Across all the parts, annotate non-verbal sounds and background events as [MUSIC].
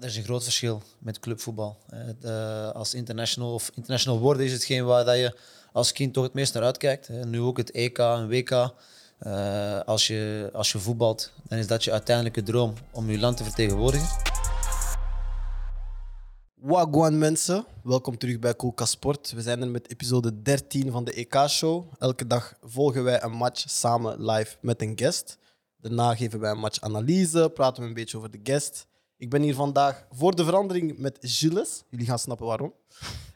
er is een groot verschil met clubvoetbal. Eh, de- als international of international worden is hetgeen waar dat je als kind toch het meest naar uitkijkt. Nu ook het EK en WK. Eh, als, je, als je voetbalt, dan is dat je uiteindelijke droom om je land te vertegenwoordigen. Wagwan mensen, welkom terug bij Coolka Sport. We zijn er met episode 13 van de EK-show. Elke dag volgen wij een match samen live met een guest. Daarna geven wij een matchanalyse, praten we een beetje over de guest. Ik ben hier vandaag voor de verandering met Gilles. Jullie gaan snappen waarom.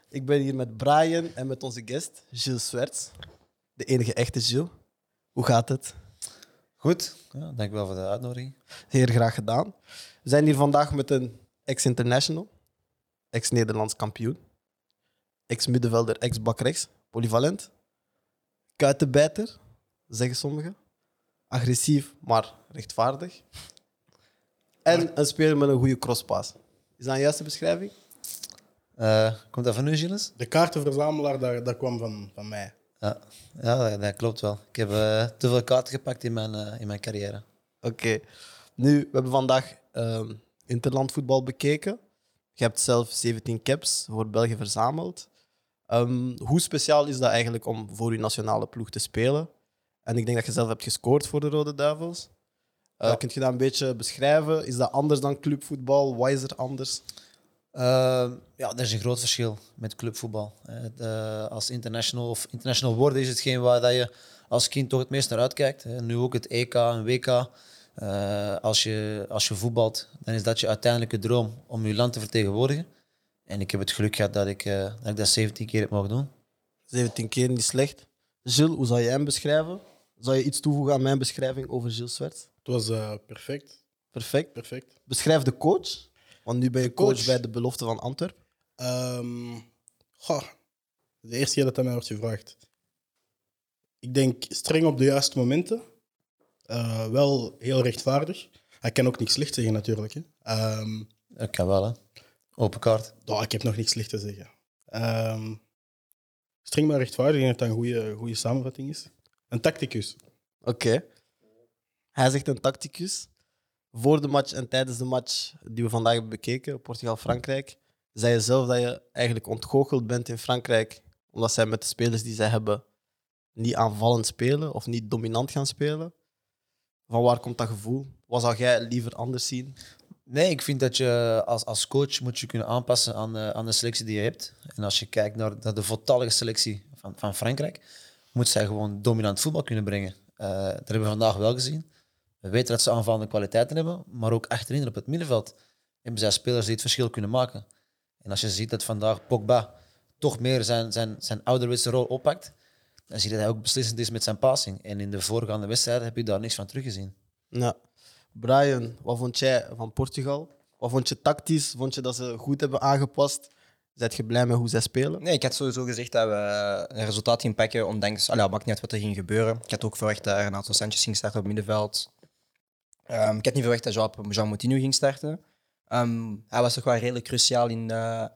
Ik ben hier met Brian en met onze guest, Gilles Swerts. De enige echte Gilles. Hoe gaat het? Goed, ja, dank wel voor de uitnodiging. Heel graag gedaan. We zijn hier vandaag met een ex-international, ex-Nederlands kampioen, ex-middenvelder, ex-bakrechts, polyvalent, kuitenbijter, zeggen sommigen, agressief, maar rechtvaardig. En een speler met een goede crosspaas. Is dat een juiste beschrijving? Eh, komt dat van u, Gilles? De kaartenverzamelaar, dat, dat kwam van, van mij. Ja, ja dat, dat klopt wel. Ik heb eh, te veel kaarten gepakt in mijn, eh, in mijn carrière. Oké. Nu, we hebben vandaag ehm interlandvoetbal bekeken. Je hebt zelf 17 caps voor België verzameld. Ehm, hoe speciaal is dat eigenlijk om voor je nationale ploeg te spelen? En ik denk dat je zelf hebt gescoord voor de Rode Duivels. Uh, Ja. Kun je dat een beetje beschrijven? Is dat anders dan clubvoetbal? Wat is er anders? Eh, ja, er is een groot verschil met clubvoetbal. De- als international of international worden is hetgeen waar dat je als kind toch het meest naar uitkijkt. Nu ook het EK en WK. Eh, als, je, als je voetbalt, dan is dat je uiteindelijke droom om je land te vertegenwoordigen. En ik heb het geluk gehad dat ik, eh, dat, ik dat 17 keer heb mogen doen. 17 keer niet slecht. Gilles, hoe zou jij hem beschrijven? Zou je iets toevoegen aan mijn beschrijving over Gilles Swerts? Het was eh, perfect. Perfect. perfect. Beschrijf de coach. Want nu ben je coach, Coach. bij de belofte van Antwerpen. Ehm, goh, de eerste keer dat dat mij wordt gevraagd. Ik denk streng op de juiste momenten. Eh, wel heel rechtvaardig. Hij kan ook niks slecht zeggen, natuurlijk. Hè. Ehm, Ik kan wel, hè. Open kaart. nou, ik heb nog niks slecht te zeggen. Ehm, streng maar rechtvaardig. Ik denk dat dat een goede, goede samenvatting is. Een tacticus. Oké. Hij zegt een tacticus. Voor de match en tijdens de match die we vandaag hebben bekeken, Portugal-Frankrijk, zei je zelf dat je eigenlijk ontgoocheld bent in Frankrijk, omdat zij met de spelers die zij hebben niet aanvallend spelen of niet dominant gaan spelen. Van waar komt dat gevoel? Wat zou jij liever anders zien? Nee, ik vind dat je als, als coach moet je kunnen aanpassen aan, de- aan de selectie die je hebt. En als je kijkt naar, naar de voltallige selectie van, van Frankrijk, moet zij gewoon dominant voetbal kunnen brengen. Eh, dat hebben we vandaag wel gezien. We weten dat ze aanvallende kwaliteiten hebben, maar ook achterin op het middenveld hebben zij spelers die het verschil kunnen maken. En als je ziet dat vandaag Pogba toch meer zijn, zijn, zijn ouderwetse rol oppakt, dan zie je dat hij ook beslissend is met zijn passing. En in de voorgaande wedstrijden heb je daar niks van teruggezien. Ja. Brian, wat vond jij van Portugal? Wat vond je tactisch? Vond je dat ze goed hebben aangepast? Zijt je blij met hoe zij spelen? Nee, ik had sowieso gezegd dat we een resultaat gingen pakken, ondanks... Allee, maakt niet uit wat er ging gebeuren. Ik had ook verwacht dat Renato Sanchez ging starten op middenveld. Ehm, ik had niet verwacht dat Jean, Jean Moutinho ging starten. Ehm, hij was toch wel redelijk cruciaal in de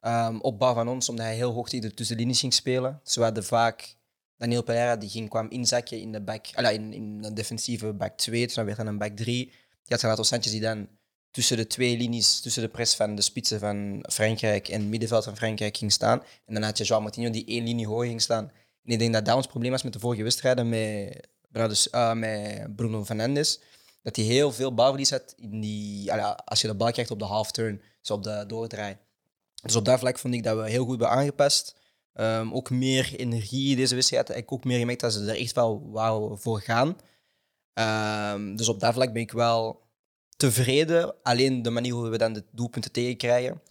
ehm, opbouw van ons, omdat hij heel hoog tegen de tussenlinies ging spelen. Ze hadden vaak... Daniel Pereira die ging, kwam inzakken in de, back, in, in de defensieve back 2, dus dan werd hij een back 3. Je had Renato Sanchez die dan tussen de twee linies, tussen de press van de spitsen van Frankrijk en het middenveld van Frankrijk ging staan. En dan had je João Moutinho die één linie hoog ging staan. En ik denk dat dat ons probleem was met de vorige wedstrijden met, ah, met Bruno Fernandes. Dat hij heel veel balverlies had in die, als je de bal krijgt op de half-turn, zo op de doordraai. Dus op dat vlak vond ik dat we heel goed hebben aangepast. Ehm, ook meer energie in deze wedstrijd. Ik ook meer gemerkt dat ze er echt wel voor gaan. Ehm, dus op dat vlak ben ik wel tevreden. Alleen de manier hoe we dan de doelpunten tegenkrijgen.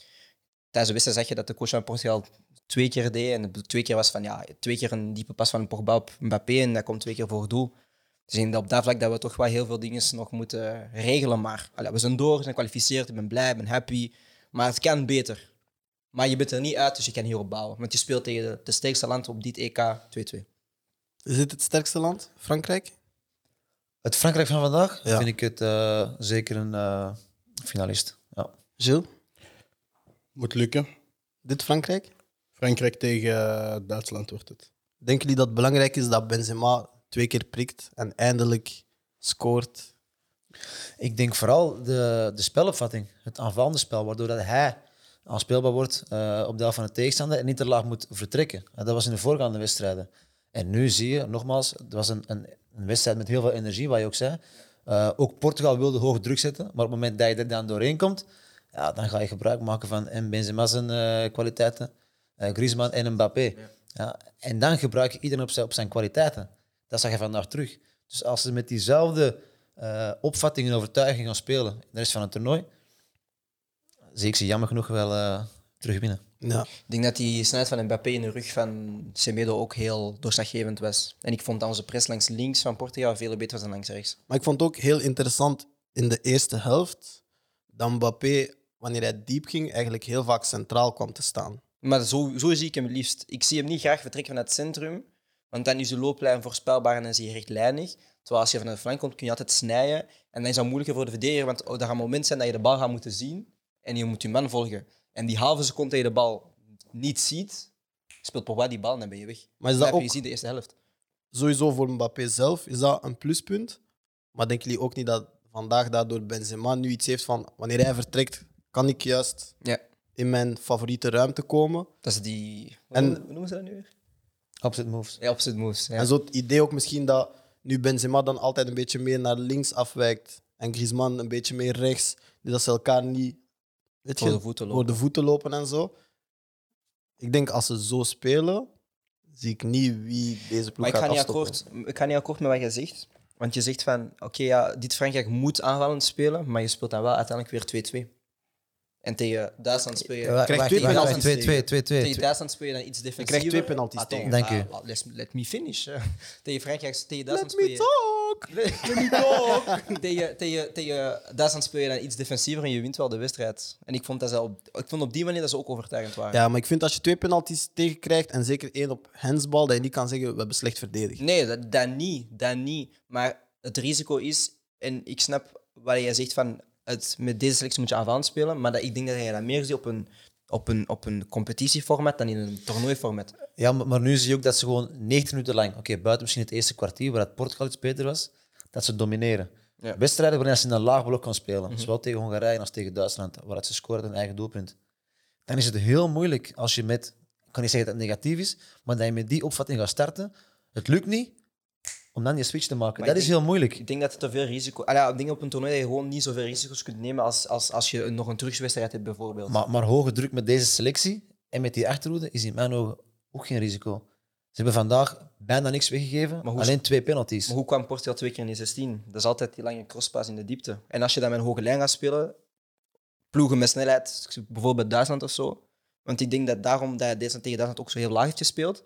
Tijdens de wedstrijd zag je dat de coach van Portugal twee keer deed. En twee keer was van ja, twee keer een diepe pas van Pogba op Mbappé. En dat komt twee keer voor doel. Dus ik denk dat op dat vlak dat we toch wel heel veel dingen nog moeten regelen. Maar allee, we zijn door, we zijn gekwalificeerd. Ik ben blij, ik ben happy. Maar het kan beter. Maar je bent er niet uit, dus je kan hierop bouwen. Want je speelt tegen de, de sterkste land op dit EK 2-2. Is dit het sterkste land? Frankrijk? Het Frankrijk van vandaag Ja. vind ik het eh, zeker een eh, finalist. Ja. Gilles? Moet lukken. Dit Frankrijk? Frankrijk tegen eh, Duitsland wordt het. Denken jullie dat het belangrijk is dat Benzema twee keer prikt en eindelijk scoort? Ik denk vooral de, de spelopvatting, het aanvallende spel, waardoor dat hij aanspeelbaar wordt uh, op de helft van de tegenstander en niet te laag moet vertrekken. dat was in de voorgaande wedstrijden. En nu zie je, nogmaals, het was een, een, een wedstrijd met heel veel energie, wat je ook zei. Uh, ook Portugal wilde hoog druk zetten, maar op het moment dat je er dan doorheen komt, ja, dan ga je gebruik maken van en Benzema's uh, kwaliteiten, Griezmann en Mbappé. Ja. en dan gebruik je iedereen op zijn, op zijn kwaliteiten. Dat zag je vandaag terug. Dus als ze met diezelfde uh, opvattingen en overtuigingen gaan spelen in de rest van het toernooi, zie ik ze jammer genoeg wel uh, terug binnen. Ja. Ik denk dat die snelheid van Mbappé in de rug van Semedo ook heel doorslaggevend was. En ik vond dat onze press langs links van Portugal veel beter was dan langs rechts. Maar ik vond het ook heel interessant in de eerste helft dat Mbappé, wanneer hij diep ging, eigenlijk heel vaak centraal kwam te staan. Maar zo, zo zie ik hem liefst. Ik zie hem niet graag vertrekken vanuit het centrum, want dan is de looplijn voorspelbaar en is hij rechtlijnig. Terwijl als je van de flank komt, kun je altijd snijden. En dan is dat moeilijker voor de verdediger, want er gaat moment zijn dat je de bal gaat moeten zien en je moet je man volgen. En die halve seconde dat je de bal niet ziet, speelt Pogba die bal en dan ben je weg. Maar is dat, heb ook je gezien de eerste helft. Sowieso voor Mbappé zelf is dat een pluspunt. Maar denken jullie ook niet dat vandaag daardoor Benzema nu iets heeft van wanneer hij vertrekt, kan ik juist ja. in mijn favoriete ruimte komen? Dat is die. En, hoe noemen ze dat nu weer? Opposite moves. Ja, opposite moves. Ja. En zo het idee ook misschien dat nu Benzema dan altijd een beetje meer naar links afwijkt en Griezmann een beetje meer rechts, dus dat ze elkaar niet weet voor, je, de voeten lopen. voor de voeten lopen en zo. Ik denk als ze zo spelen, zie ik niet wie deze ploeg maar ik gaat ga, niet afstoppen. akkoord, ik ga niet akkoord met wat je zegt. Want je zegt van, oké, ja, dit Frankrijk moet aanvallend spelen, maar je speelt dan wel uiteindelijk weer 2-2. En tegen Duitsland speel je... Wacht, twee penalties twee, twee, twee, Tegen. Duitsland speel je dan iets defensiever. krijgt twee penalties Ah, tegen. Dank u. let, let me finish. hè. [LAUGHS] tegen Frankrijk, tegen Duitsland Let speel me je... talk! [LAUGHS] Let me talk! [LAUGHS] tegen, tegen, tegen Duitsland speel je dan iets defensiever en je wint wel de wedstrijd. En ik vond, dat ze op, ik vond op die manier dat ze ook overtuigend waren. Ja, maar ik vind als je twee penalties tegenkrijgt en zeker één op handsbal, dat je niet kan zeggen we hebben slecht verdedigd. Nee, dat, dat niet. Dat niet. Maar het risico is, en ik snap wat jij zegt van het, met deze selectie moet je aanvallend spelen, maar dat, ik denk dat je dat meer ziet op een, op een, op een competitieformat dan in een toernooiformat. Ja, maar, maar nu zie je ook dat ze gewoon 90 minuten lang, oké, buiten misschien het eerste kwartier, waar het Portugal iets beter was, dat ze domineren. Ja. Wedstrijden waarin ze in een laag blok kan spelen, zowel tegen Hongarije als tegen Duitsland, waar ze scoren een eigen doelpunt. Dan is het heel moeilijk als je met, ik kan niet zeggen dat het negatief is, maar dat je met die opvatting gaat starten. Het lukt niet om dan die switch te maken. Maar dat is denk- heel moeilijk. Ik denk dat het te veel risico... Ah, ja, ik denk op een toernooi dat je gewoon niet zoveel risico's kunt nemen als, als, als je nog een terugwedstrijd hebt, bijvoorbeeld. Maar, maar hoge druk met deze selectie en met die achterhoede is in mijn ogen ook geen risico. Ze hebben vandaag bijna niks weggegeven, Maar hoe- alleen twee penalties. Maar hoe kwam Portugal twee keer in de 16? Dat is altijd die lange crosspas in de diepte. En als je dan met een hoge lijn gaat spelen, ploegen met snelheid, bijvoorbeeld Duitsland of zo. Want ik denk dat daarom dat Duitsland tegen Duitsland ook zo heel laag heeft gespeeld.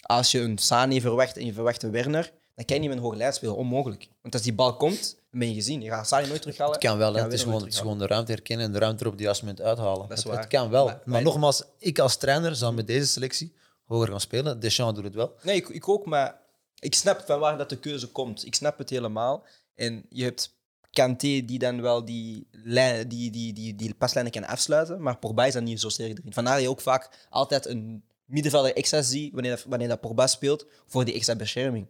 Als je een Sane verwacht en je verwacht een Werner, dan kan je niet met een hoge lijn spelen. Onmogelijk. Want als die bal komt, dan ben je gezien. Je gaat Sane nooit terughalen. Het kan wel, hè. Het, is gewoon, het is nooit gewoon de ruimte herkennen en de ruimte er op het juiste moment uithalen. Dat het, kan wel. Maar- Maar, maar- nogmaals, ik als trainer zou met deze selectie hoger gaan spelen. Deschamps doet het wel. Nee, ik, ik ook, maar ik snap van waar dat de keuze komt. Ik snap het helemaal. En je hebt Kanté die dan wel die, lijn, die, die, die, die paslijnen kan afsluiten, maar Pogba is dan niet zo sterk erin. Vandaar dat je ook vaak altijd een middenvelder extra ziet wanneer, dat- wanneer dat Pogba speelt, voor die extra bescherming.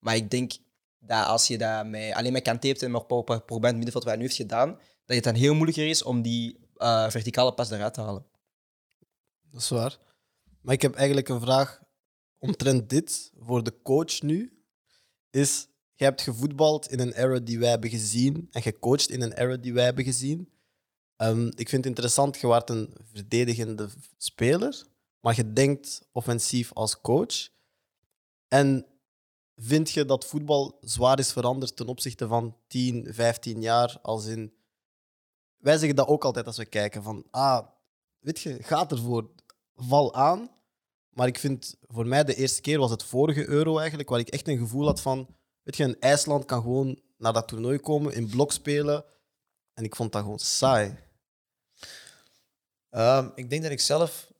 Maar ik denk dat als je dat alleen met Kanté hebt en in het middenveld wat hij nu heeft gedaan, dat het dan heel moeilijker is om die eh, verticale pas eruit te halen. Dat is waar. Maar ik heb eigenlijk een vraag omtrent dit voor de coach nu. Is, jij hebt gevoetbald in een era die wij hebben gezien en gecoacht in een era die wij hebben gezien. Ehm, ik vind het interessant, je waart een verdedigende speler, maar je denkt offensief als coach. En vind je dat voetbal zwaar is veranderd ten opzichte van 10, 15 jaar? Als in, wij zeggen dat ook altijd als we kijken van, ah, weet je, gaat ervoor, val aan. Maar ik vind, voor mij de eerste keer was het vorige euro eigenlijk, waar ik echt een gevoel had van, weet je, een IJsland kan gewoon naar dat toernooi komen, in blok spelen. En ik vond dat gewoon saai. Ehm, ik denk dat ik zelf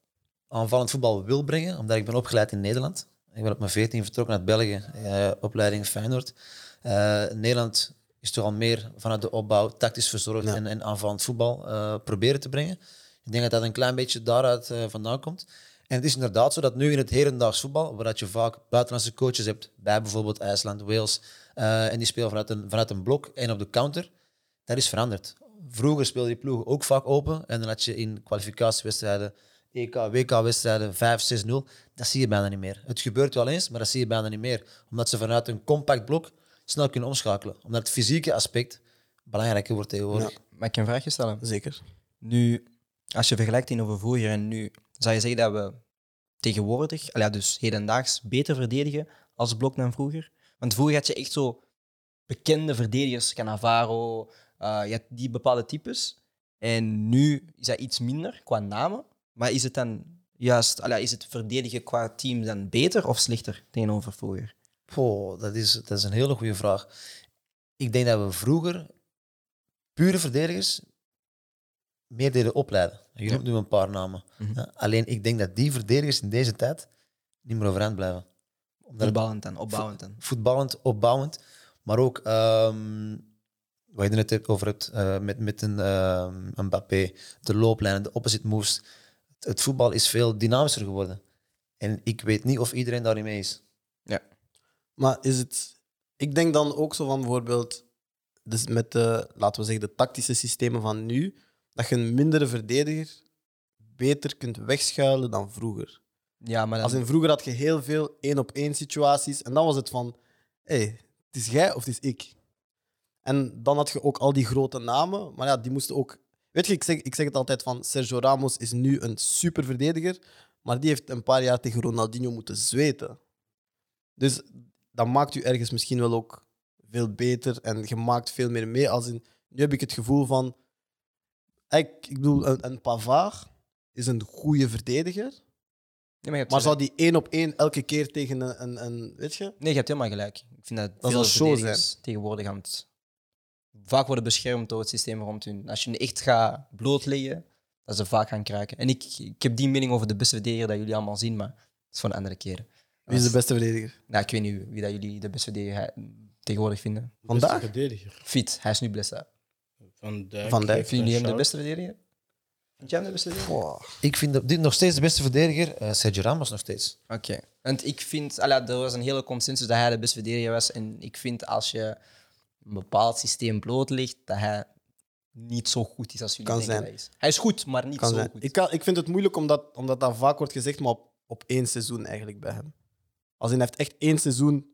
aanvallend voetbal wil brengen, omdat ik ben opgeleid in Nederland. Ik ben op mijn 14 vertrokken uit België, eh, opleiding Feyenoord. Eh, Nederland is toch al meer vanuit de opbouw tactisch verzorgd Ja. en, en aanvallend voetbal eh, proberen te brengen. Ik denk dat dat een klein beetje daaruit vandaan komt. En het is inderdaad zo dat nu in het hedendaags voetbal, waar dat je vaak buitenlandse coaches hebt, bij bijvoorbeeld IJsland, Wales, en die spelen vanuit een, vanuit een blok en op de counter. Dat is veranderd. Vroeger speelde die ploeg ook vaak open en dan had je in kwalificatiewedstrijden, EK, WK-wedstrijden 5-6-0. Dat zie je bijna niet meer. Het gebeurt wel eens, maar dat zie je bijna niet meer. Omdat ze vanuit een compact blok snel kunnen omschakelen. Omdat het fysieke aspect belangrijker wordt tegenwoordig. Mag ik een vraagje stellen? Zeker. Nu, als je vergelijkt in over vroeger en nu, zou je zeggen dat we tegenwoordig, al ja, dus hedendaags, beter verdedigen als blok dan vroeger? Want vroeger had je echt zo bekende verdedigers, Cannavaro, eh je had die bepaalde types. En nu is dat iets minder qua namen. Maar is het dan juist, is het verdedigen qua team dan beter of slechter tegenover vroeger? Poh, dat is, dat is een hele goede vraag. Ik denk dat we vroeger pure verdedigers meer deden opleiden. Je Ja. noemt nu een paar namen. Mhm. Alleen ik denk dat die verdedigers in deze tijd niet meer overeind blijven. Omdat Opbouwend dan, opbouwend voetballend, opbouwend, maar ook ehm wat je er net hebt over het, eh, met, met een ehm, een Mbappé, de looplijnen, de opposite moves. Het, voetbal is veel dynamischer geworden. En ik weet niet of iedereen daarin mee is. Maar is het... Ik denk dan ook zo van bijvoorbeeld... Dus met de, laten we zeggen, de tactische systemen van nu, dat je een mindere verdediger beter kunt wegschuilen dan vroeger. Ja, maar dan, Als in vroeger had je heel veel één-op-één situaties en dan was het van, hé, hey, het is jij of het is ik. En dan had je ook al die grote namen, maar ja, die moesten ook... Weet je, ik zeg, ik zeg het altijd van, Sergio Ramos is nu een super verdediger, maar die heeft een paar jaar tegen Ronaldinho moeten zweten. Dus dat maakt u ergens misschien wel ook veel beter en je maakt veel meer mee. Als in, nu heb ik het gevoel van... Ik, ik bedoel, een, een Pavard is een goede verdediger, Nee, maar, maar zou die één op één elke keer tegen een, een, een weet je? Nee, je hebt helemaal gelijk. Ik vind dat, Dat veel verdedigers tegenwoordig aan het... Vaak worden beschermd door het systeem rond hun. Als je hun echt gaat blootleggen, dat ze vaak gaan kraken. En ik, ik heb die mening over de beste verdediger dat jullie allemaal zien, maar dat is voor een andere keer. Wie is de beste verdediger? Nou, ik weet niet wie dat jullie de beste verdediger eh, tegenwoordig vinden. Vandaag? Beste verdediger. Fit, hij is nu blessé. Van Dijk. Van Dijk. Vinden jullie hem de beste verdediger? Vind jij hem de beste verdediger? Ik vind dat dit nog steeds de beste verdediger, eh Sergio Ramos nog steeds. Oké. Want ik vind, ah ja, er was een hele consensus dat hij de beste verdediger was. En ik vind als je een bepaald systeem blootlegt, dat hij niet zo goed is als jullie Kan denken zijn. dat hij is. Hij is goed, maar niet Kan zo zijn. goed. Ik, kan, ik vind het moeilijk omdat, omdat dat vaak wordt gezegd, maar op, op één seizoen eigenlijk bij hem. Als in, hij heeft echt één seizoen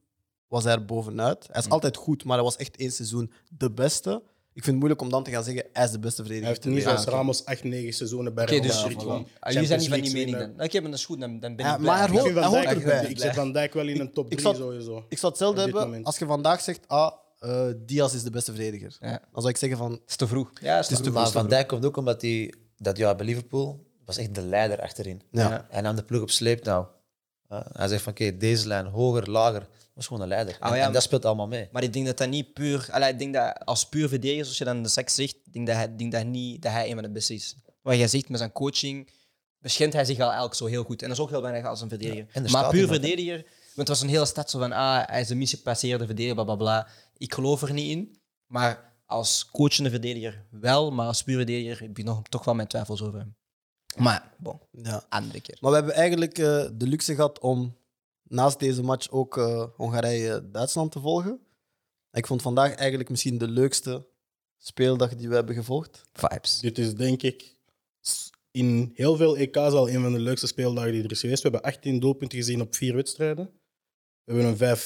was hij er bovenuit. Hij is Hm. altijd goed, maar hij was echt één seizoen de beste. Ik vind het moeilijk om dan te gaan zeggen, hij is de beste Hij verdediger. heeft ter niet zoals Ramos 8, 9 seizoenen bij Real dus voilà. gewoon Ah, jullie zijn niet van die mening dan. Oké, maar dat is goed, dan, dan ben Ja, ik blij. maar hij Ik hoort- hij Dijk, hoort erbij. ik zet Van Dijk wel in een top Ik 3 zat- sowieso. Ik zou hetzelfde hebben moment. als je vandaag zegt, ah, eh, Diaz is de beste verdediger. Ja. Dan zou ik zeggen van, Het is te vroeg. Ja, het is te vroeg. Maar Van Dijk komt ook omdat hij dat jaar bij Liverpool was echt de leider achterin. ja. Ja. Hij nam de ploeg op sleeptouw. Ja, hij zegt van oké, deze lijn hoger, lager. was gewoon een leider. Ah, en, ja, en dat speelt allemaal mee. Maar ik denk dat dat niet puur... Allee, ik denk dat als puur verdediger, zoals je dan de seks zegt, ik denk dat hij, denk dat niet, dat hij een van de beste is. Wat jij zegt met zijn coaching, beschermt hij zich al eigenlijk zo heel goed. En dat is ook heel belangrijk als een verdediger. er maar puur verdediger, want het was een hele stad zo van, ah, hij is een misgepasseerde verdediger, bla bla bla. Ik geloof er niet in. Maar als coachende verdediger wel, maar als puur verdediger heb ik nog, toch wel mijn twijfels over hem. Maar, bon, ja. andere keer. Maar we hebben eigenlijk eh, de luxe gehad om naast deze match ook eh, Hongarije-Duitsland te volgen. Ik vond vandaag eigenlijk misschien de leukste speeldag die we hebben gevolgd. Vibes. Dit is denk ik in heel veel EK's al een van de leukste speeldagen die er is geweest. We hebben 18 doelpunten gezien op vier wedstrijden. We hebben een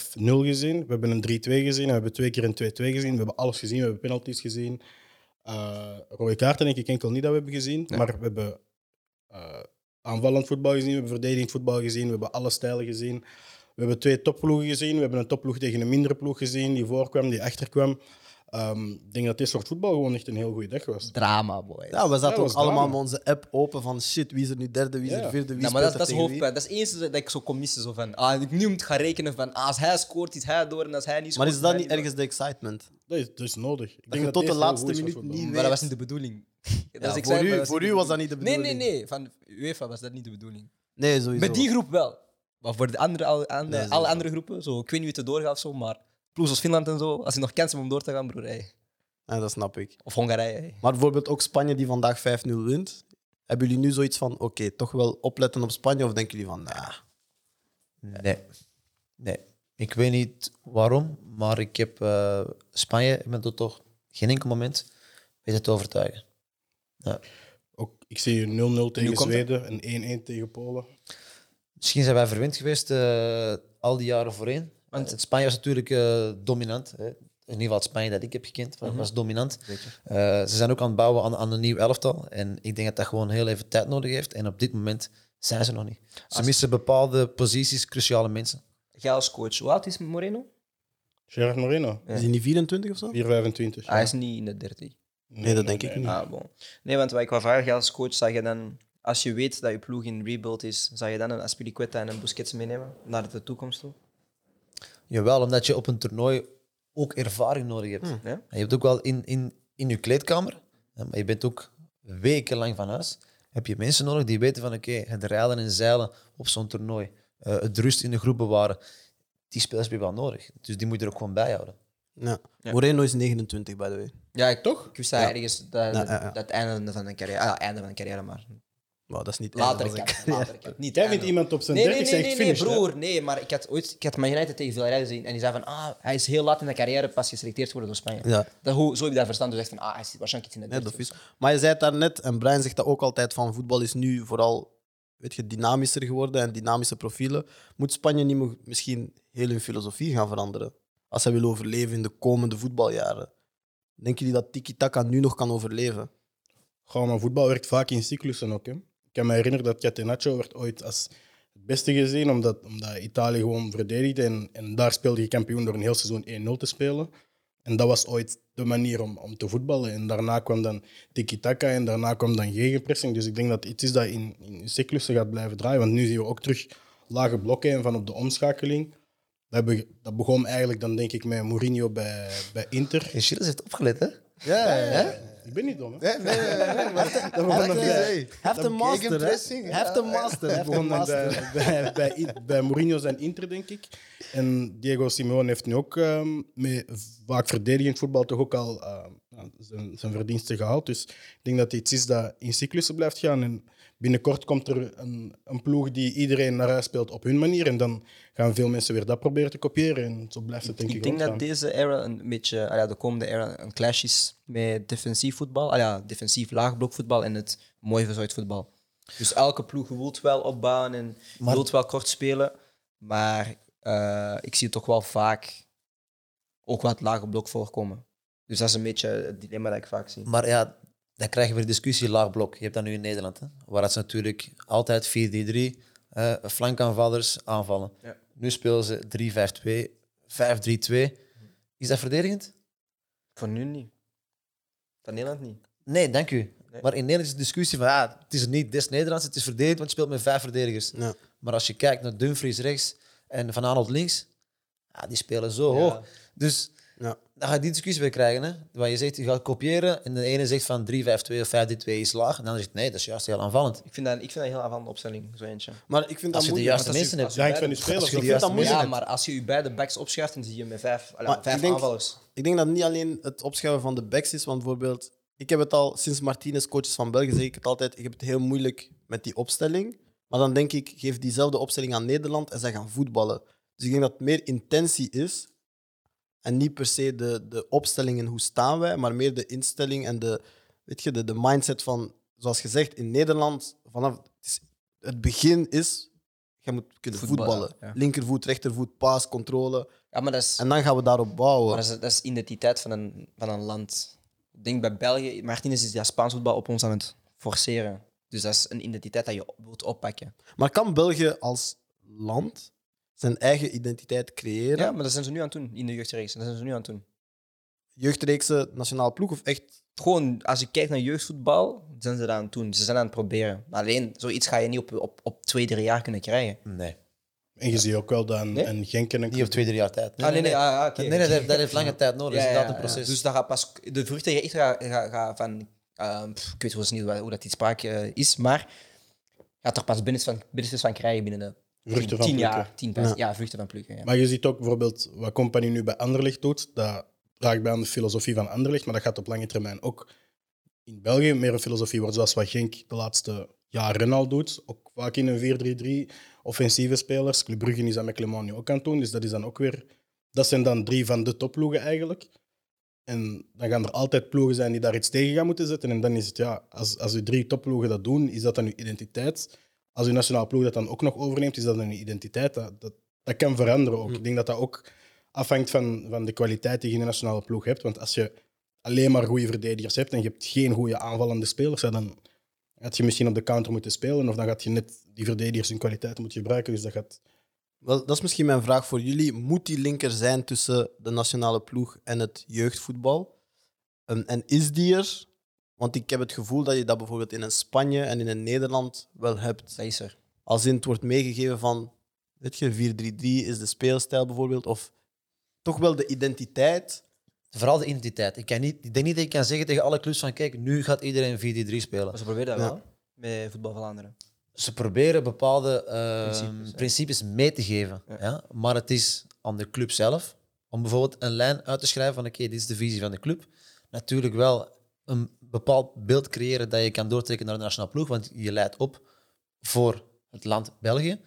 5-0 gezien, we hebben een 3-2 gezien, en we hebben twee keer een 2-2 gezien. We hebben alles gezien, we hebben penalties gezien. Uh, rode kaarten denk ik enkel niet dat we hebben gezien, Ja. maar we hebben eh, aanvallend voetbal gezien, we hebben verdedigend voetbal gezien, we hebben alle stijlen gezien. We hebben twee topploegen gezien, we hebben een topploeg tegen een mindere ploeg gezien, die voorkwam, die achterkwam. Ehm, ik denk dat dit soort voetbal gewoon echt een heel goede dag was. Drama, boy. Ja, we zaten dat ook allemaal drama. met onze app open van shit, wie is er nu derde, wie is Ja. er vierde, wie Ja, maar dat, dat is hoofdpijn. Dat is het enige dat ik zo kon missen. Zo van, ah, ik nu moet gaan rekenen van ah, als hij scoort, is hij door en als hij niet scoort. Maar is dat niet ergens de excitement? Dat is, dat is nodig. Ik je tot de laatste is minuut Maar dat was niet de bedoeling. [LAUGHS] Dat Ja, is voor u- dat voor u was dat niet de bedoeling. Nee, nee, nee. Van UEFA was dat niet de bedoeling. Nee, sowieso. Met die groep wel. Maar voor de andere, alle, andere, groepen, zo, ik weet niet wie het er doorgaat of zo, maar ploeg als Finland en zo, als je nog kans hebt om door te gaan, broer. hey. Ja, dat snap ik. Of Hongarije. hey. Maar bijvoorbeeld ook Spanje die vandaag 5-0 wint. Hebben jullie nu zoiets van, oké, toch wel opletten op Spanje? Of denken jullie van, nah, Nee. Nee. Ik weet niet waarom, maar ik heb eh, Spanje ik ben tot toch geen enkel moment weten te overtuigen. Ook, ik zie 0-0 tegen? Zweden en 1-1 tegen Polen. Misschien zijn wij verwend geweest eh, al die jaren voorheen. Want- Want Spanje was natuurlijk eh, dominant. Hè. In ieder geval het Spanje dat ik heb gekend, was- was dominant. Eh, ze zijn ook aan het bouwen aan, aan een nieuw elftal. En ik denk dat dat gewoon heel even tijd nodig heeft. En op dit moment zijn ze nog niet. Ze Als- missen bepaalde posities, cruciale mensen. Jij als coach, hoe oud is Moreno? Gerard Moreno, Ja. Is hij niet 24 of zo? 4,25. Hij is niet in de 30. Nee, dat denk ik niet. Ah, bon. Nee, want wat ik wou vragen, jij als coach, zou je dan, als je weet dat je ploeg in rebuild is, zou je dan een Aspilicueta en een Busquets meenemen naar de toekomst toe? Jawel, omdat je op een toernooi ook ervaring nodig hebt. Ja? En je hebt ook wel in, in, in je kleedkamer, hè, maar je bent ook wekenlang van huis, heb je mensen nodig die weten van oké, het rijden en zeilen op zo'n toernooi, eh, het rust in de groep bewaren, die spelers heb je wel nodig. Dus die moet je er ook gewoon bij houden. Ja. Ja. Moreno is 29, by the way. Ja, ik, Toch? ik wist dat ergens dat, Ja, ja, ja. dat het einde van een carrière, ah, einde van een carrière, maar Wow, dat is niet later ik- later. Niet [LAUGHS] Jij einde. vindt iemand op zijn Nee, nee, 30 nee, nee, broer. Nee, maar ik had ooit ik had Man United tegen Villarreal gezien en die zei van ah, hij is heel laat in de carrière pas geselecteerd worden door Spanje. Ja. Dat, hoe, zo heb je dat verstaan. Dus echt van ah, hij is waarschijnlijk iets in de Nee, 30 dat is. zo. Maar je zei het daarnet, en Brian zegt dat ook altijd, van voetbal is nu vooral weet je, dynamischer geworden en dynamische profielen. Moet Spanje niet misschien heel hun filosofie gaan veranderen? Als zij willen overleven in de komende voetbaljaren. Denken jullie dat tiki-taka nu nog kan overleven? Gewoon, maar voetbal werkt vaak in cyclussen ook. Hè. Ik kan me herinneren dat Catenaccio werd ooit als het beste gezien, omdat, omdat Italië gewoon verdedigde. En, en daar speelde je kampioen door een heel seizoen 1-0 te spelen. En dat was ooit de manier om, om te voetballen. En daarna kwam dan tiki-taka en daarna kwam dan gegenpressing. Dus ik denk dat iets is dat in, in cyclussen gaat blijven draaien. Want nu zien we ook terug lage blokken en van op de omschakeling. Dat, be- dat begon eigenlijk dan denk ik met Mourinho bij, bij Inter. En Chiles heeft opgelet, hè? Ja, ja, ja. Ik ben niet dom, hè? Nee, nee, nee, nee, maar- Dat begon dan bij, Hij heeft een master, heeft een master. Heeft begon een master. [LAUGHS] bij, bij, bij, Mourinho zijn Inter, denk ik. En Diego Simeone heeft nu ook ehm, met vaak verdedigend voetbal toch ook al ehm, zijn, zijn verdiensten gehaald. Dus ik denk dat het iets is dat in cyclussen blijft gaan. En binnenkort komt er een, een ploeg die iedereen naar huis speelt op hun manier. En dan gaan veel mensen weer dat proberen te kopiëren. En zo blijft het denk ik, Ik denk dat deze era een beetje, ah ja, de komende era, een clash is met defensief voetbal. Ah ja, defensief laagblokvoetbal en het mooi verzorgd voetbal. Dus elke ploeg wilt wel opbouwen en Maar- wilt wel kort spelen. Maar eh, ik zie het toch wel vaak ook wat lage blok voorkomen. Dus dat is een beetje het dilemma dat ik vaak zie. Maar ja, dan krijgen we de discussie laag blok. Je hebt dat nu in Nederland, hè? waar het ze natuurlijk altijd 4-3-3, eh flankaanvallers aanvallen. Ja. Nu spelen ze 3-5-2, 5-3-2. Is dat verdedigend? Voor nu niet. Van Nederland niet. Nee, dank u. Nee. Maar in Nederland is de discussie van, ah, het is niet des Nederlands, het is verdedigend, want je speelt met vijf verdedigers. Ja. Maar als je kijkt naar Dumfries rechts en Van Aanholt links, ja, die spelen zo Ja. hoog. Dus Ja. dan ga je die discussie weer krijgen. Hè? Waar je zegt, je gaat kopiëren en de ene zegt van 3-5-2 of 5-3-2 is laag. En andere zegt, nee, dat is juist heel aanvallend. Ik vind dat, ik vind dat een heel aanvallende opstelling, zo eentje. Maar ik vind dat Als je de juiste mensen hebt. spelers. Af. de vind dat mensen moeilijk. Ja, maar als je je beide backs opschuift, dan zie je met vijf, vijf ik denk- aanvallers. Ik denk dat niet alleen het opschuiven van de backs is, want bijvoorbeeld, ik heb het al sinds Martinez coaches van België zeg ik het altijd, ik heb het heel moeilijk met die opstelling. Maar dan denk ik, geef diezelfde opstelling aan Nederland en zij gaan voetballen. Dus ik denk dat het meer intentie is en niet per se de, de opstelling en hoe staan wij, maar meer de instelling en de, weet je, de, de mindset van, zoals gezegd, in Nederland, vanaf het, is- het begin is, je moet kunnen Voetballen, voetballen. ja. Linkervoet, rechtervoet, paas, controle. Ja, maar dat is, En dan gaan we daarop bouwen. maar dat is, dat is identiteit van een, van een land. Ik denk bij België, Martinez is ja Spaans voetbal op ons aan het forceren. Dus dat is een identiteit dat je wilt oppakken. Maar kan België als land zijn eigen identiteit creëren? Ja, maar dat zijn ze nu aan het doen in de jeugdreeks. Dat zijn ze nu aan het doen. Jeugdreeksen, nationaal ploeg of echt? Gewoon, als je kijkt naar jeugdvoetbal, zijn ze dat aan het doen. Ze zijn aan het proberen. Maar alleen, zoiets ga je niet op, op, op twee, drie jaar kunnen krijgen. Nee, En je ziet ook wel dat een, Nee? een Genk en een niet op twee, drie jaar tijd. Nee, ah, nee, nee, nee, ah, oké. nee, nee, dat, heeft, dat heeft lange tijd nodig. Dat is inderdaad een proces. Dus dat gaat pas, de vruchten echt gaan, gaan, gaan van, ehm, pff, ik weet wel eens niet hoe, hoe dat die spraak eh, is, maar gaat er pas binnen van, binnen van krijgen binnen de Vruchten tien, van tien plukken. jaar. Tien, ja. ja, vruchten van plukken. Ja. Maar je ziet ook bijvoorbeeld wat Company nu bij Anderlecht doet. Dat draagt bij aan de filosofie van Anderlecht, maar dat gaat op lange termijn ook in België meer een filosofie worden zoals wat Genk de laatste jaren al doet. Ook vaak in een 4-3-3 offensieve spelers. Club Brugge is dat met Clement nu ook aan het doen. Dus dat, is dan ook weer, dat zijn dan drie van de topploegen eigenlijk. En dan gaan er altijd ploegen zijn die daar iets tegen gaan moeten zetten. En dan is het, ja, als, als uw drie topploegen dat doen, is dat dan uw identiteit. Als uw nationale ploeg dat dan ook nog overneemt, is dat uw identiteit. Dat, dat, dat kan veranderen ook. Ik denk dat dat ook afhangt van, van de kwaliteit die je in de nationale ploeg hebt. Want als je alleen maar goede verdedigers hebt en je hebt geen goede aanvallende spelers, dan had je misschien op de counter moeten spelen. Of dan gaat je net die verdedigers hun kwaliteit moeten gebruiken. Dus dat gaat... Wel, dat is misschien mijn vraag voor jullie. Moet die linker zijn tussen de nationale ploeg en het jeugdvoetbal? En, en is die er? Want ik heb het gevoel dat je dat bijvoorbeeld in een Spanje en in een Nederland wel hebt. Dat is er. Als in het wordt meegegeven van, weet je, 4-3-3 is de speelstijl bijvoorbeeld. Of toch wel de identiteit. Vooral de identiteit. Ik, kan niet, ik denk niet dat ik kan zeggen tegen alle clubs van kijk, nu gaat iedereen 4-3 spelen. Maar ze proberen dat Ja. wel, met Voetbal Vlaanderen. Ze proberen bepaalde eh, Principes, mee te geven. Ja. Ja. Maar het is aan de club zelf om bijvoorbeeld een lijn uit te schrijven van oké, dit is de visie van de club. Natuurlijk wel een bepaald beeld creëren dat je kan doortrekken naar de nationale ploeg, want je leidt op voor het land België.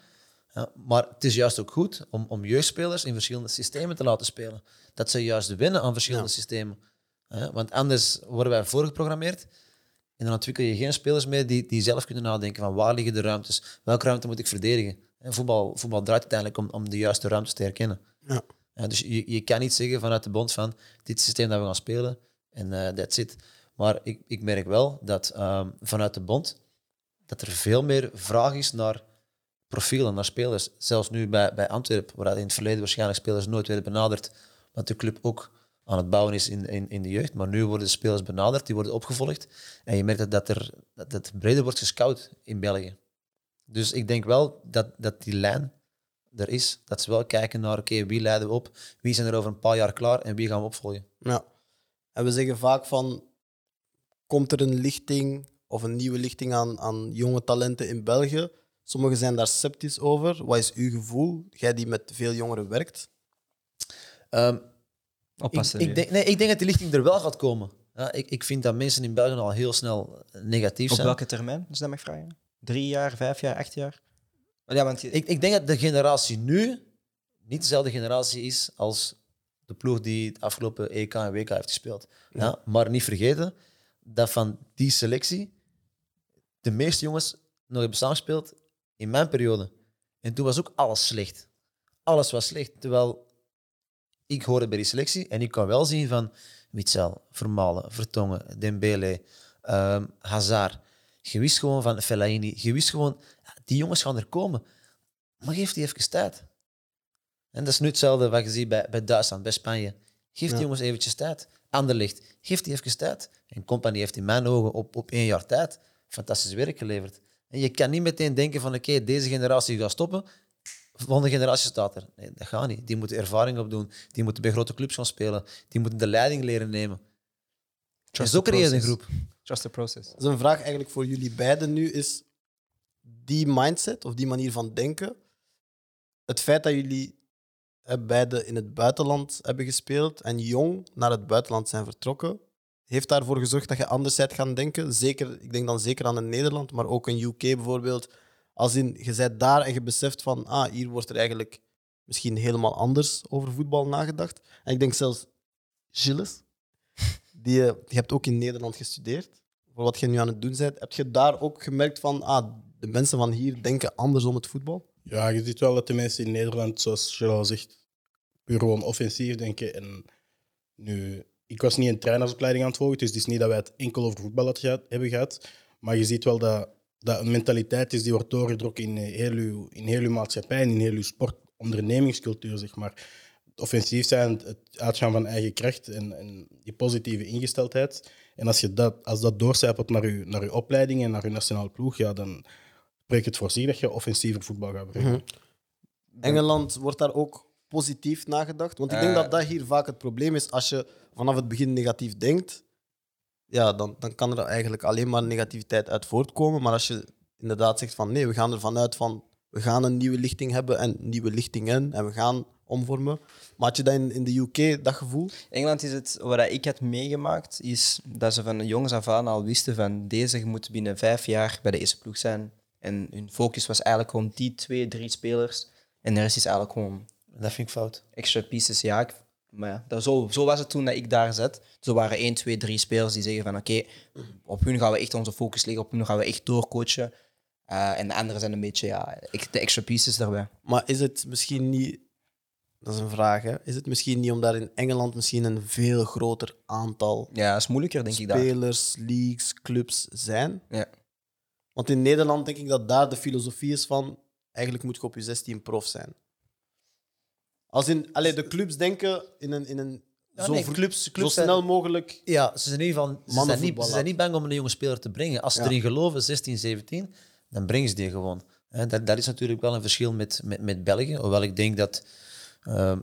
Ja, maar het is juist ook goed om, om jeugdspelers in verschillende systemen te laten spelen. Dat ze juist winnen aan verschillende Ja. systemen. Ja, want anders worden wij voorgeprogrammeerd en dan ontwikkel je geen spelers meer die, die zelf kunnen nadenken van waar liggen de ruimtes, welke ruimte moet ik verdedigen. En voetbal, voetbal draait uiteindelijk om, om de juiste ruimtes te herkennen. Ja. Ja, dus je, je kan niet zeggen vanuit de bond van dit systeem dat we gaan spelen en eh that's it. Maar ik, ik merk wel dat ehm, vanuit de bond dat er veel meer vraag is naar profielen, naar spelers. Zelfs nu bij, bij Antwerpen, waar in het verleden waarschijnlijk spelers nooit werden benaderd, omdat de club ook aan het bouwen is in, in, de jeugd. Maar nu worden de spelers benaderd, die worden opgevolgd. En je merkt dat, dat er dat het breder wordt gescout in België. Dus ik denk wel dat, dat die lijn er is. Dat ze wel kijken naar, oké, wie leiden we op? Wie zijn er over een paar jaar klaar en wie gaan we opvolgen? Ja. En we zeggen vaak van, komt er een lichting of een nieuwe lichting aan, aan jonge talenten in België? Sommigen zijn daar sceptisch over. Wat is uw gevoel? Jij die met veel jongeren werkt. Ehm, Oppassen. ik, denk, nee, ik denk dat die lichting er wel gaat komen. Ja, ik, ik vind dat mensen in België al heel snel negatief Op zijn. welke termijn, je dat mag vragen? Drie jaar, vijf jaar, acht jaar? Ja, want je- Ik, ik denk dat de generatie nu niet dezelfde generatie is als de ploeg die het afgelopen EK en WK heeft gespeeld. Ja. maar niet vergeten dat van die selectie de meeste jongens nog hebben samengespeeld in mijn periode. En toen was ook alles slecht. Alles was slecht. Terwijl ik hoorde bij die selectie en ik kan wel zien van Witzel, Vermalen, Vertongen, Dembele, ehm, Hazard. Je wist gewoon van Fellaini. Je wist gewoon, die jongens gaan er komen. Maar geef die even tijd. En dat is nu hetzelfde wat je ziet bij, bij Duitsland, bij Spanje. Geef die Ja. jongens eventjes tijd. Anderlicht, geef die even tijd. En Company heeft in mijn ogen op, op één jaar tijd fantastisch werk geleverd. En je kan niet meteen denken van oké, deze generatie gaat stoppen. Volgende generatie staat er. Nee, dat gaat niet. Die moeten ervaring opdoen. Die moeten bij grote clubs gaan spelen. Die moeten de leiding leren nemen. en zo the creëer je een process. groep. Just the process. Dus een vraag eigenlijk voor jullie beiden nu is: die mindset of die manier van denken, het feit dat jullie eh, beide in het buitenland hebben gespeeld en jong naar het buitenland zijn vertrokken, heeft daarvoor gezorgd dat je anders bent gaan denken? Zeker, ik denk dan zeker aan een Nederland, maar ook een UK bijvoorbeeld. Als in, je bent daar en je beseft van, ah, hier wordt er eigenlijk misschien helemaal anders over voetbal nagedacht. En ik denk zelfs, Gilles, die, eh, je hebt ook in Nederland gestudeerd voor wat je nu aan het doen bent, heb je daar ook gemerkt van, ah, de mensen van hier denken anders om het voetbal? Ja, je ziet wel dat de mensen in Nederland, zoals je al zegt, puur gewoon offensief denken. En nu, ik was niet een trainersopleiding aan het volgen, dus het is niet dat wij het enkel over voetbal hebben gehad. Maar je ziet wel dat dat een mentaliteit is die wordt doorgedrukt in eh, heel uw, in heel uw maatschappij en in heel uw sport, ondernemingscultuur, zeg maar. Het offensief zijn, het uitgaan van eigen kracht en, en die positieve ingesteldheid. En als, je dat, als dat doorcijpelt naar je, naar je opleiding en naar je nationale ploeg, ja, dan spreekt het voor zich dat je offensiever voetbal gaat brengen. Engeland wordt daar ook positief nagedacht. Want ik denk Eh. dat dat hier vaak het probleem is. Als je vanaf het begin negatief denkt, ja, dan, dan kan er eigenlijk alleen maar negativiteit uit voortkomen. Maar als je inderdaad zegt van nee, we gaan ervan uit van we gaan een nieuwe lichting hebben en nieuwe lichtingen en we gaan omvormen. Maar had je dat in, in de UK, dat gevoel? Engeland is het, wat ik had meegemaakt, is dat ze van de jongens af aan al wisten van deze moet binnen vijf jaar bij de eerste ploeg zijn En hun focus was eigenlijk gewoon die twee, drie spelers. En de rest is eigenlijk gewoon Dat vind ik fout. extra pieces. Ja, ik- maar ja, dat, zo, zo was het toen dat ik daar zat. Zo waren één, twee, drie spelers die zeggen van oké, op hun gaan we echt onze focus leggen, op hun gaan we echt doorcoachen. Eh, en de anderen zijn een beetje ja, ik- de extra pieces daarbij. Maar is het misschien niet... Dat is een vraag, hè. Is het misschien niet omdat in Engeland misschien een veel groter aantal Ja, dat is moeilijker, denk ik daar. spelers, leagues, clubs zijn? Ja. Want in Nederland denk ik dat daar de filosofie is van... Eigenlijk moet je op je 16 prof zijn. Als in... Allee, de clubs denken in een... In een Ja, zo, nee, clubs- zo zijn- snel mogelijk... Ja, ze zijn ieder geval ze zijn, niet, ze zijn niet bang om een jonge speler te brengen. Als ze Ja. erin geloven, 16, 17, dan brengen ze die gewoon. Dat, dat is natuurlijk wel een verschil met, met, met België. Hoewel ik denk dat, ehm,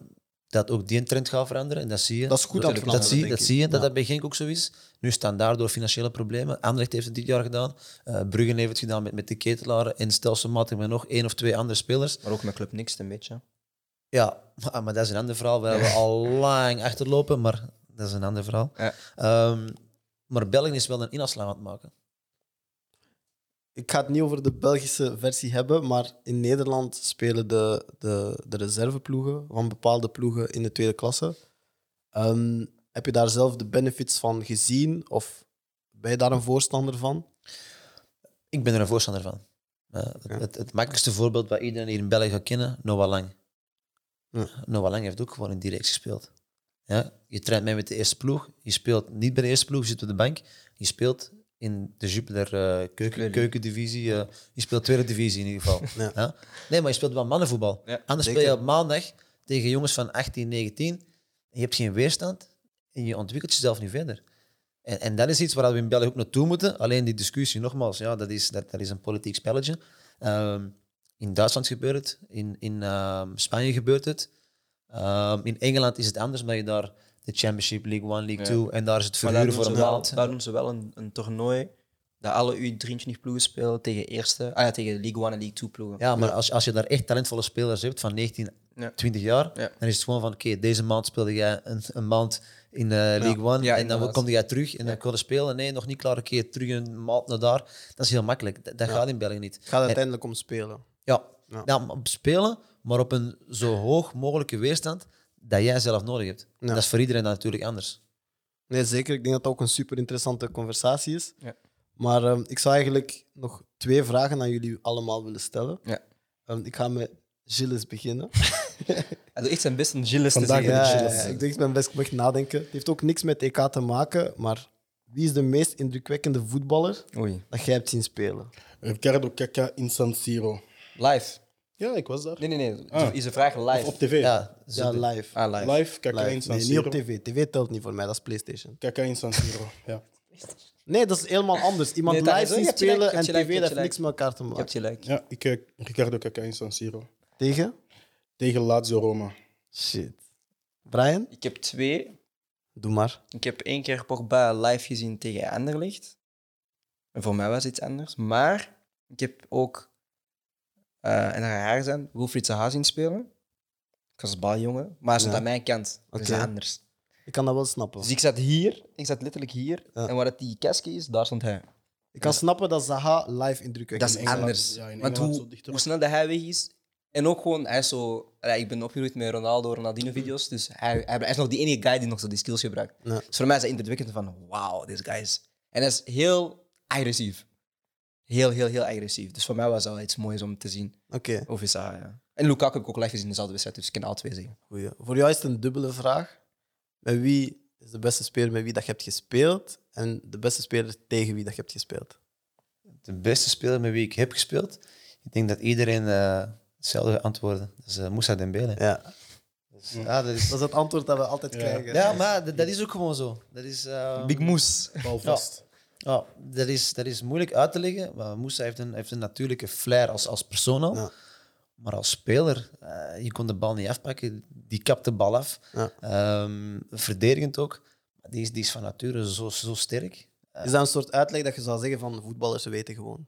dat ook die trend gaat veranderen. En dat zie je. Dat is goed dat, veranderen, zie, dat zie je, dat Ja. dat bij Genk ook zo is. Nu staan daar door financiële problemen. Anderlecht heeft het dit jaar gedaan. Eh Bruggen heeft het gedaan met, met de ketelaren. En stelselmatig met nog één of twee andere spelers. Maar ook met Club Niks een beetje. Ja, maar, maar dat is een ander verhaal. We hebben al lang achterlopen, maar dat is een ander verhaal. Ja. Ehm, maar België is wel een inafslag aan het maken. Ik ga het niet over de Belgische versie hebben, maar in Nederland spelen de, de, de reserveploegen van bepaalde ploegen in de tweede klasse. Ehm, heb je daar zelf de benefits van gezien of ben je daar een voorstander van? Ik ben er een voorstander van. Eh, het, Ja. het, het makkelijkste voorbeeld wat iedereen hier in België gaat kennen, Noah Lang. Ja. Noah Lang heeft ook gewoon in direct gespeeld. Ja? Je traint mee met de eerste ploeg. Je speelt niet bij de eerste ploeg, je zit op de bank. Je speelt in de Jupiler eh, keuken, keukendivisie. eh, je speelt tweede divisie in ieder geval. [LAUGHS] Ja. Ja? Nee, maar je speelt wel mannenvoetbal. Ja, Anders zeker. speel je op maandag tegen jongens van 18, 19. En je hebt geen weerstand en je ontwikkelt jezelf niet verder. En, en dat is iets waar we in België ook naartoe moeten. Alleen die discussie, nogmaals, ja, dat, is, dat, dat is een politiek spelletje. Ehm, in Duitsland gebeurt het, in, in ehm, Spanje gebeurt het. Ehm, in Engeland is het anders, omdat je daar de Championship, League One, League Ja. 2 en daar is het verhuren voor een wel, maand. daar doen ze wel een, een toernooi dat alle U23 ploegen spelen tegen eerste, ah ja, tegen League 1 en League 2 ploegen. Ja, maar als, als je daar echt talentvolle spelers hebt van 19, Ja. 20 jaar, Ja. dan is het gewoon van, oké, deze maand speelde jij een, een maand in eh, League One Ja, en dan kom jij terug en dan kon je spelen. Nee, nog niet klaar, een keer terug een maand naar daar. Dat is heel makkelijk. Dat, dat gaat in België niet. Het gaat uiteindelijk om spelen. Ja, Ja. spelen, maar op een zo hoog mogelijke weerstand dat jij zelf nodig hebt. En dat is voor iedereen dan natuurlijk anders. Nee, zeker. Ik denk dat dat ook een super interessante conversatie is. Ja. Maar ehm, ik zou eigenlijk nog twee vragen aan jullie allemaal willen stellen. Ja. Ehm, ik ga met Gilles beginnen. [LAUGHS] Hij doet echt zijn best om Gilles te zeggen. ik Ja, Gilles. ja, ik denk mijn best weg nadenken. Het heeft ook niks met EK te maken, maar wie is de meest indrukwekkende voetballer Oei. dat jij hebt zien spelen? Ricardo Kaka in San Siro. Live. Ja, ik was daar. Nee, nee, nee. Ah. Is een vraag live. Of op tv. Ja, Ja, live. Ah, live. Live, Kaka in. San Nee, niet Siro. op tv. TV telt niet voor mij, dat is PlayStation. Kaka in San Siro, ja. Nee, dat is helemaal anders. Iemand Nee, live zien Je hebt spelen je en hebt tv je dat hebt heeft niks met elkaar te Je maken. hebt gelijk. Ja, ik eh, Ricardo Kaka in San Siro. Tegen? Tegen Lazio Roma. Shit. Brian? Ik heb twee. Doe maar. Ik heb één keer Pogba live gezien tegen Anderlecht. En voor mij was het iets anders. Maar ik heb ook, eh, en dat gaat raar zijn, Wilfried Zaha zien spelen. Ik was baljongen, maar Ja. aan mijn kant. Dat is Oké. anders. Ik kan dat wel snappen. Dus ik zat hier, ik zat letterlijk hier. Ja. En waar het die kastje is, daar stond hij. Ik kan snappen dat Zaha live indrukwekkend Dat is in Engeland- anders. ja, in Want Engeland zo hoe, dichter. hoe snel dat hij weg is. En ook gewoon, hij is zo. ja, ik ben opgegroeid met Ronaldo, Ronaldinho-video's. Dus hij, hij, hij is nog die enige guy die nog zo die skills gebruikt. Ja. Dus voor mij is dat indrukwekkend van, wauw, deze guy is. En hij is heel agressief. Heel, heel, heel agressief. Dus voor mij was dat wel iets moois om te zien. Oké, Of is dat, ja. En Lukaku heb ik ook live gezien in dezelfde wedstrijd, dus ik kan alle twee zeggen. goeie. Voor jou is het een dubbele vraag. Met wie is de beste speler met wie dat je hebt gespeeld? En de beste speler tegen wie dat je hebt gespeeld? De beste speler met wie ik heb gespeeld, ik denk dat iedereen eh, hetzelfde gaat antwoorden. Dat is eh, Moussa Dembele. Ja. Dus, ja, dat is... [LAUGHS] Dat is het antwoord dat we altijd Ja. krijgen. Ja, maar dat, dat is ook gewoon zo. Dat is, eh, Big Moes. Bal vast. ja, dat, is, dat is moeilijk uit te leggen. Maar Moussa heeft een, heeft een natuurlijke flair als, als persoon al. Ja. Maar als speler, eh, je kon de bal niet afpakken. Die kapt de bal af. Ja. Ehm, verdedigend ook. Maar die is, die is van nature zo, zo sterk. Is dat een soort uitleg dat je zou zeggen van voetballers weten gewoon?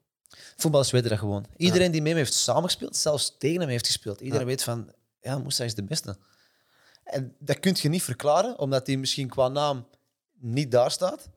Voetballers weten dat gewoon. Iedereen die met hem heeft samengespeeld, zelfs tegen hem heeft gespeeld, iedereen weet van, ja, Moussa is de beste. En dat kun je niet verklaren, omdat hij misschien qua naam niet daar staat.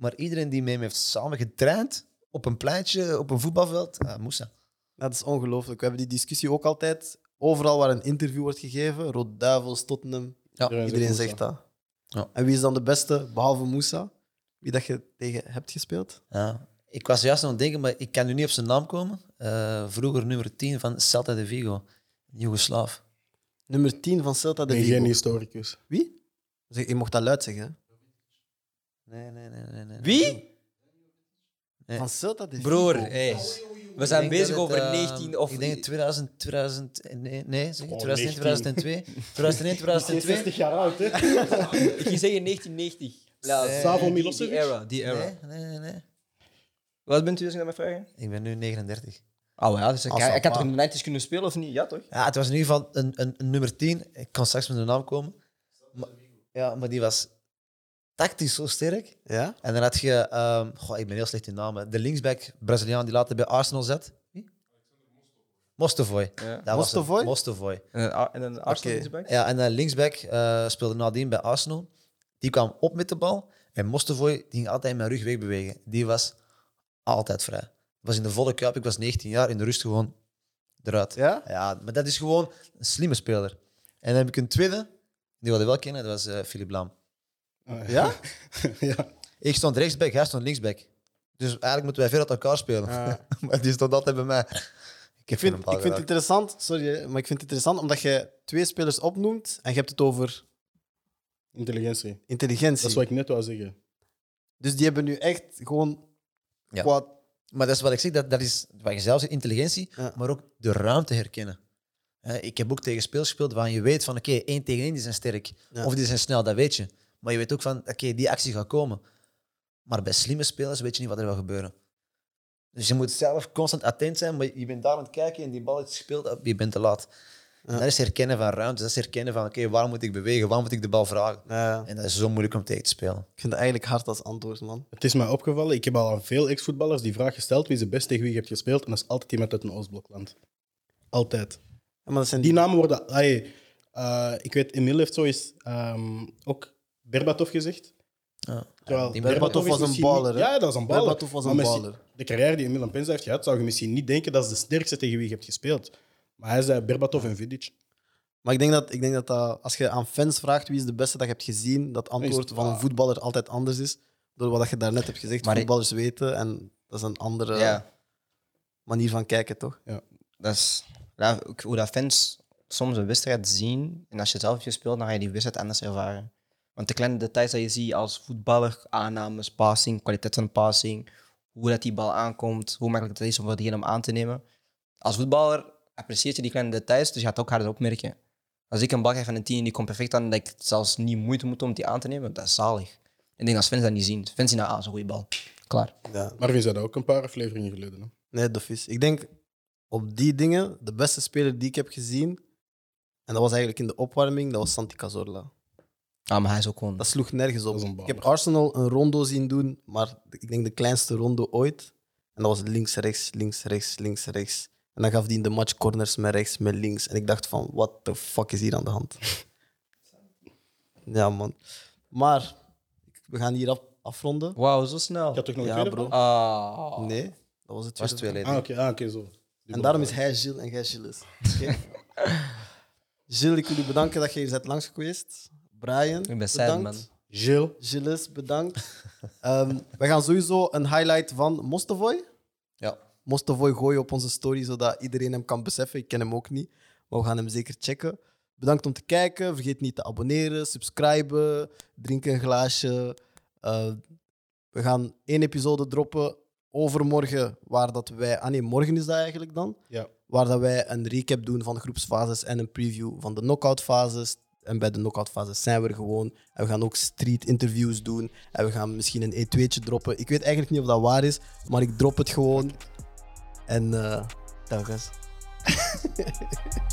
Maar iedereen die met hem heeft samen getraind, op een pleintje, op een voetbalveld, ah, Moussa. Dat is ongelooflijk. We hebben die discussie ook altijd. Overal waar een interview wordt gegeven, Rode Duivels, Tottenham, Iedereen iedereen zegt dat. Ja. En wie is dan de beste, behalve Moussa? Wie dat je tegen hebt gespeeld? Ja. Ik was juist aan het denken, maar ik kan nu niet op zijn naam komen. Eh, vroeger nummer 10 van Celta de Vigo, Joegoslaaf. Nummer 10 van Celta de Ik ben geen Vigo. historicus. Wie? Zeg, je mocht dat luid zeggen. Nee, nee, nee. nee, nee. Wie? Nee. Van Celta de Vigo. Broer, hey. we zijn bezig het, over eh, 19 of... Ik denk 2000, 2000 nee, nee zeg, Oh, 2001, 19. 2002. 2001, 2002. jaar oud, hè? Ik ging zeggen 1990. Ja, Nee. Savo die- Milosevic? Die era, die era. Nee, nee, nee, nee. Wat bent u als ik dat mag vragen? Ik ben nu 39. Oh ja, dus ik, ik had toch in de 90's kunnen spelen of niet? Ja, toch? Ja, het was in ieder geval een, een, een nummer 10. Ik kan straks met de naam komen. Maar, ja, maar die was tactisch zo sterk. Ja? En dan had je, ehm, goh, ik ben heel slecht in namen, de linksback Braziliaan die later bij Arsenal zat. Mostovoy. Ja. Mostovoy? Mostovoy. En een, Ar- en een Arsenal linksback? Ja, en de linksback eh, speelde nadien bij Arsenal. Die kwam op met de bal. En Mostovoy die ging altijd mijn rug wegbewegen. Die was altijd vrij. was in de volle kuip. Ik was 19 jaar. In de rust gewoon eruit. Ja? Ja, maar dat is gewoon een slimme speler. En dan heb ik een tweede. Die wilde wel kennen. Dat was eh Philippe Lam. Ah, Ja? [LAUGHS] ja. Ik stond rechtsback, hij stond linksback. Dus eigenlijk moeten wij veel uit elkaar spelen. Ja. [LAUGHS] maar die stond altijd bij mij. Ik vind, ik vind het interessant, sorry, maar ik vind het interessant omdat je twee spelers opnoemt en je hebt het over Intelligentie. intelligentie. Dat is wat ik net wou zeggen. Dus die hebben nu echt gewoon Ja. qua Maar dat is wat ik zeg, dat, dat is wat je zelf zegt, intelligentie, Ja. maar ook de ruimte herkennen. Hè, Ik heb ook tegen spelers gespeeld waar je weet van oké, één tegen één die zijn sterk. Ja. Of die zijn snel, dat weet je. Maar je weet ook van oké, die actie gaat komen. Maar bij slimme spelers weet je niet wat er gaat gebeuren. Dus je moet zelf constant attent zijn, maar je bent daar aan het kijken en die bal is gespeeld, je bent te laat. En dat is herkennen van ruimte, dat is herkennen van oké, waar moet ik bewegen, waar moet ik de bal vragen. Ja, En dat is zo moeilijk om tegen te spelen. ik vind het eigenlijk hard als antwoord, man. Het is mij opgevallen, ik heb al aan veel ex-voetballers die vraag gesteld wie is de beste tegen wie je hebt gespeeld. En dat is altijd iemand uit een Oostblokland. Altijd. Ja, maar dat zijn Die namen worden... Ay, eh, ik weet, Emil heeft zo eens ehm, ook Berbatov gezegd. Ja. Terwijl die Berbatov was een baller, niet-? Ja, dat was een baller. Berbatov was een baller. De carrière die Emil en Penza heeft gehad, zou je misschien niet denken dat is de sterkste tegen wie je hebt gespeeld. Maar hij zei Berbatov en Vidic. Maar ik denk dat, ik denk dat, dat als je aan fans vraagt wie is de beste dat je hebt gezien, dat antwoord van een voetballer altijd anders is. Door wat je daarnet hebt gezegd, Maar ik- voetballers weten. En dat is een andere Ja. manier van kijken, toch? Dat is ja, hoe dat fans soms een wedstrijd zien en als je zelf hebt gespeeld, dan ga je die wedstrijd anders ervaren. Want de kleine details dat je ziet als voetballer, aannames, passing, kwaliteit van passing, hoe dat die bal aankomt, hoe makkelijk het is om voor diegene om aan te nemen. Als voetballer apprecieer je die kleine details, dus je gaat het ook harder opmerken. Als ik een bal krijg van een 10 en die komt perfect aan, dat ik zelfs niet moeite moet om die aan te nemen, dat is zalig. Ik denk als fans dat niet zien. Fans zien dat, ah, zo'n goede bal. Klaar. Ja. Marvin zei dat ook een paar afleveringen geleden. Hè? Nee, dat is. Ik denk op die dingen, de beste speler die ik heb gezien, en dat was eigenlijk in de opwarming, dat was Santi Cazorla. Ah, maar hij is ook gewoon... Dat sloeg nergens op. Dat is een Ik heb Arsenal een rondo zien doen, maar ik denk de kleinste rondo ooit. En dat was links, rechts, links, rechts, links, rechts. En dan gaf hij in de match corners met rechts, met links. En ik dacht van, what the fuck is hier aan de hand? [LAUGHS] ja, man. Maar, we gaan hier af, afronden. Wauw, zo snel. Ik had toch nog Ja, een tweede bro. Ah. Nee, dat was het was tweede leden. Ah, oké, ah, oké, zo. En daarom is hij Gilles en jij Gilles. Oké? [LAUGHS] Gilles, ik wil u bedanken dat je hier bent langs geweest. Brian, Ik ben sad, bedankt. man. Gilles. Gilles, bedankt. [LAUGHS] Ehm, we gaan sowieso een highlight van Mostovoy. Ja. Mostovoy gooien op onze story, zodat iedereen hem kan beseffen. Ik ken hem ook niet, maar we gaan hem zeker checken. Bedankt om te kijken. Vergeet niet te abonneren, subscriben, drink een glaasje. Eh, we gaan één episode droppen overmorgen, waar dat wij... Ah nee, morgen is dat eigenlijk dan. Ja. Waar dat wij een recap doen van de groepsfases en een preview van de knockoutfases. En bij de knockoutfases zijn we er gewoon. En we gaan ook street interviews doen. En we gaan misschien een E2'tje droppen. Ik weet eigenlijk niet of dat waar is, maar ik drop het gewoon. En uh, dag guys. [LAUGHS]